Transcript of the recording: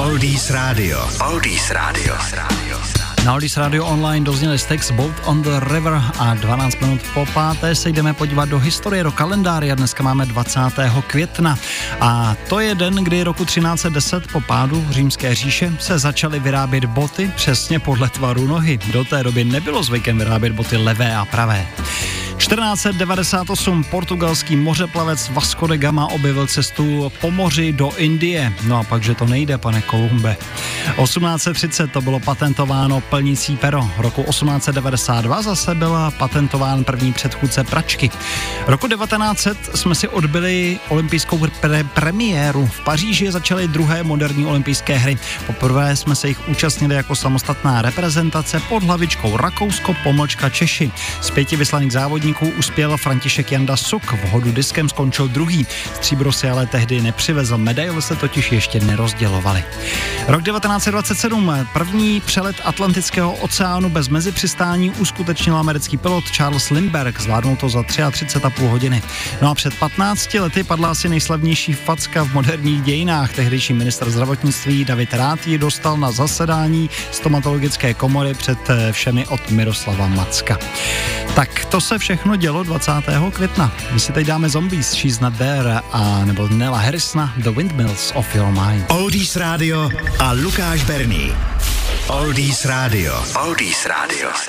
Oldies Radio. Oldies Radio. Na Oldies Radio Online dozněli Stex Boat on the River a 12 minut po páté se jdeme podívat do historie do kalendáře. Dneska máme 20. května a to je den, kdy roku 1310 po pádu římské říše se začaly vyrábět boty přesně podle tvaru nohy. Do té doby nebylo zvykem vyrábět boty levé a pravé. 1498 portugalský mořeplavec Vasco de Gama objevil cestu po moři do Indie. No a pak, že to nejde, pane Kolumbe. 1830 to bylo patentováno plnící pero. Roku 1892 zase byla patentován první předchůdce pračky. Roku 1900 jsme si odbyli olympijskou pre- premiéru. V Paříži začaly druhé moderní olympijské hry. Poprvé jsme se jich účastnili jako samostatná reprezentace pod hlavičkou Rakousko, pomlčka Češi. Z pěti vyslaných závodníků uspěl František Janda Suk. V hodu diskem skončil druhý. Stříbro si ale tehdy nepřivezl. Medaile se totiž ještě nerozdělovali. Rok 1927. První přelet Atlantického oceánu bez mezipřistání uskutečnil americký pilot Charles Lindbergh. Zvládnul to za 33,5 hodiny. No a před 15 lety padla asi nejslavnější facka v moderních dějinách. Tehdejší minister zdravotnictví David Rád ji dostal na zasedání stomatologické komory před eh, všemi od Miroslava Macka. Tak to se všechno dělo 20. května. My si teď dáme Zombies, She's Not There a nebo Nella Harrisona The Windmills of Your Mind. Oldies Radio a Lukáš Berný. Oldies Radio. Oldies Radio.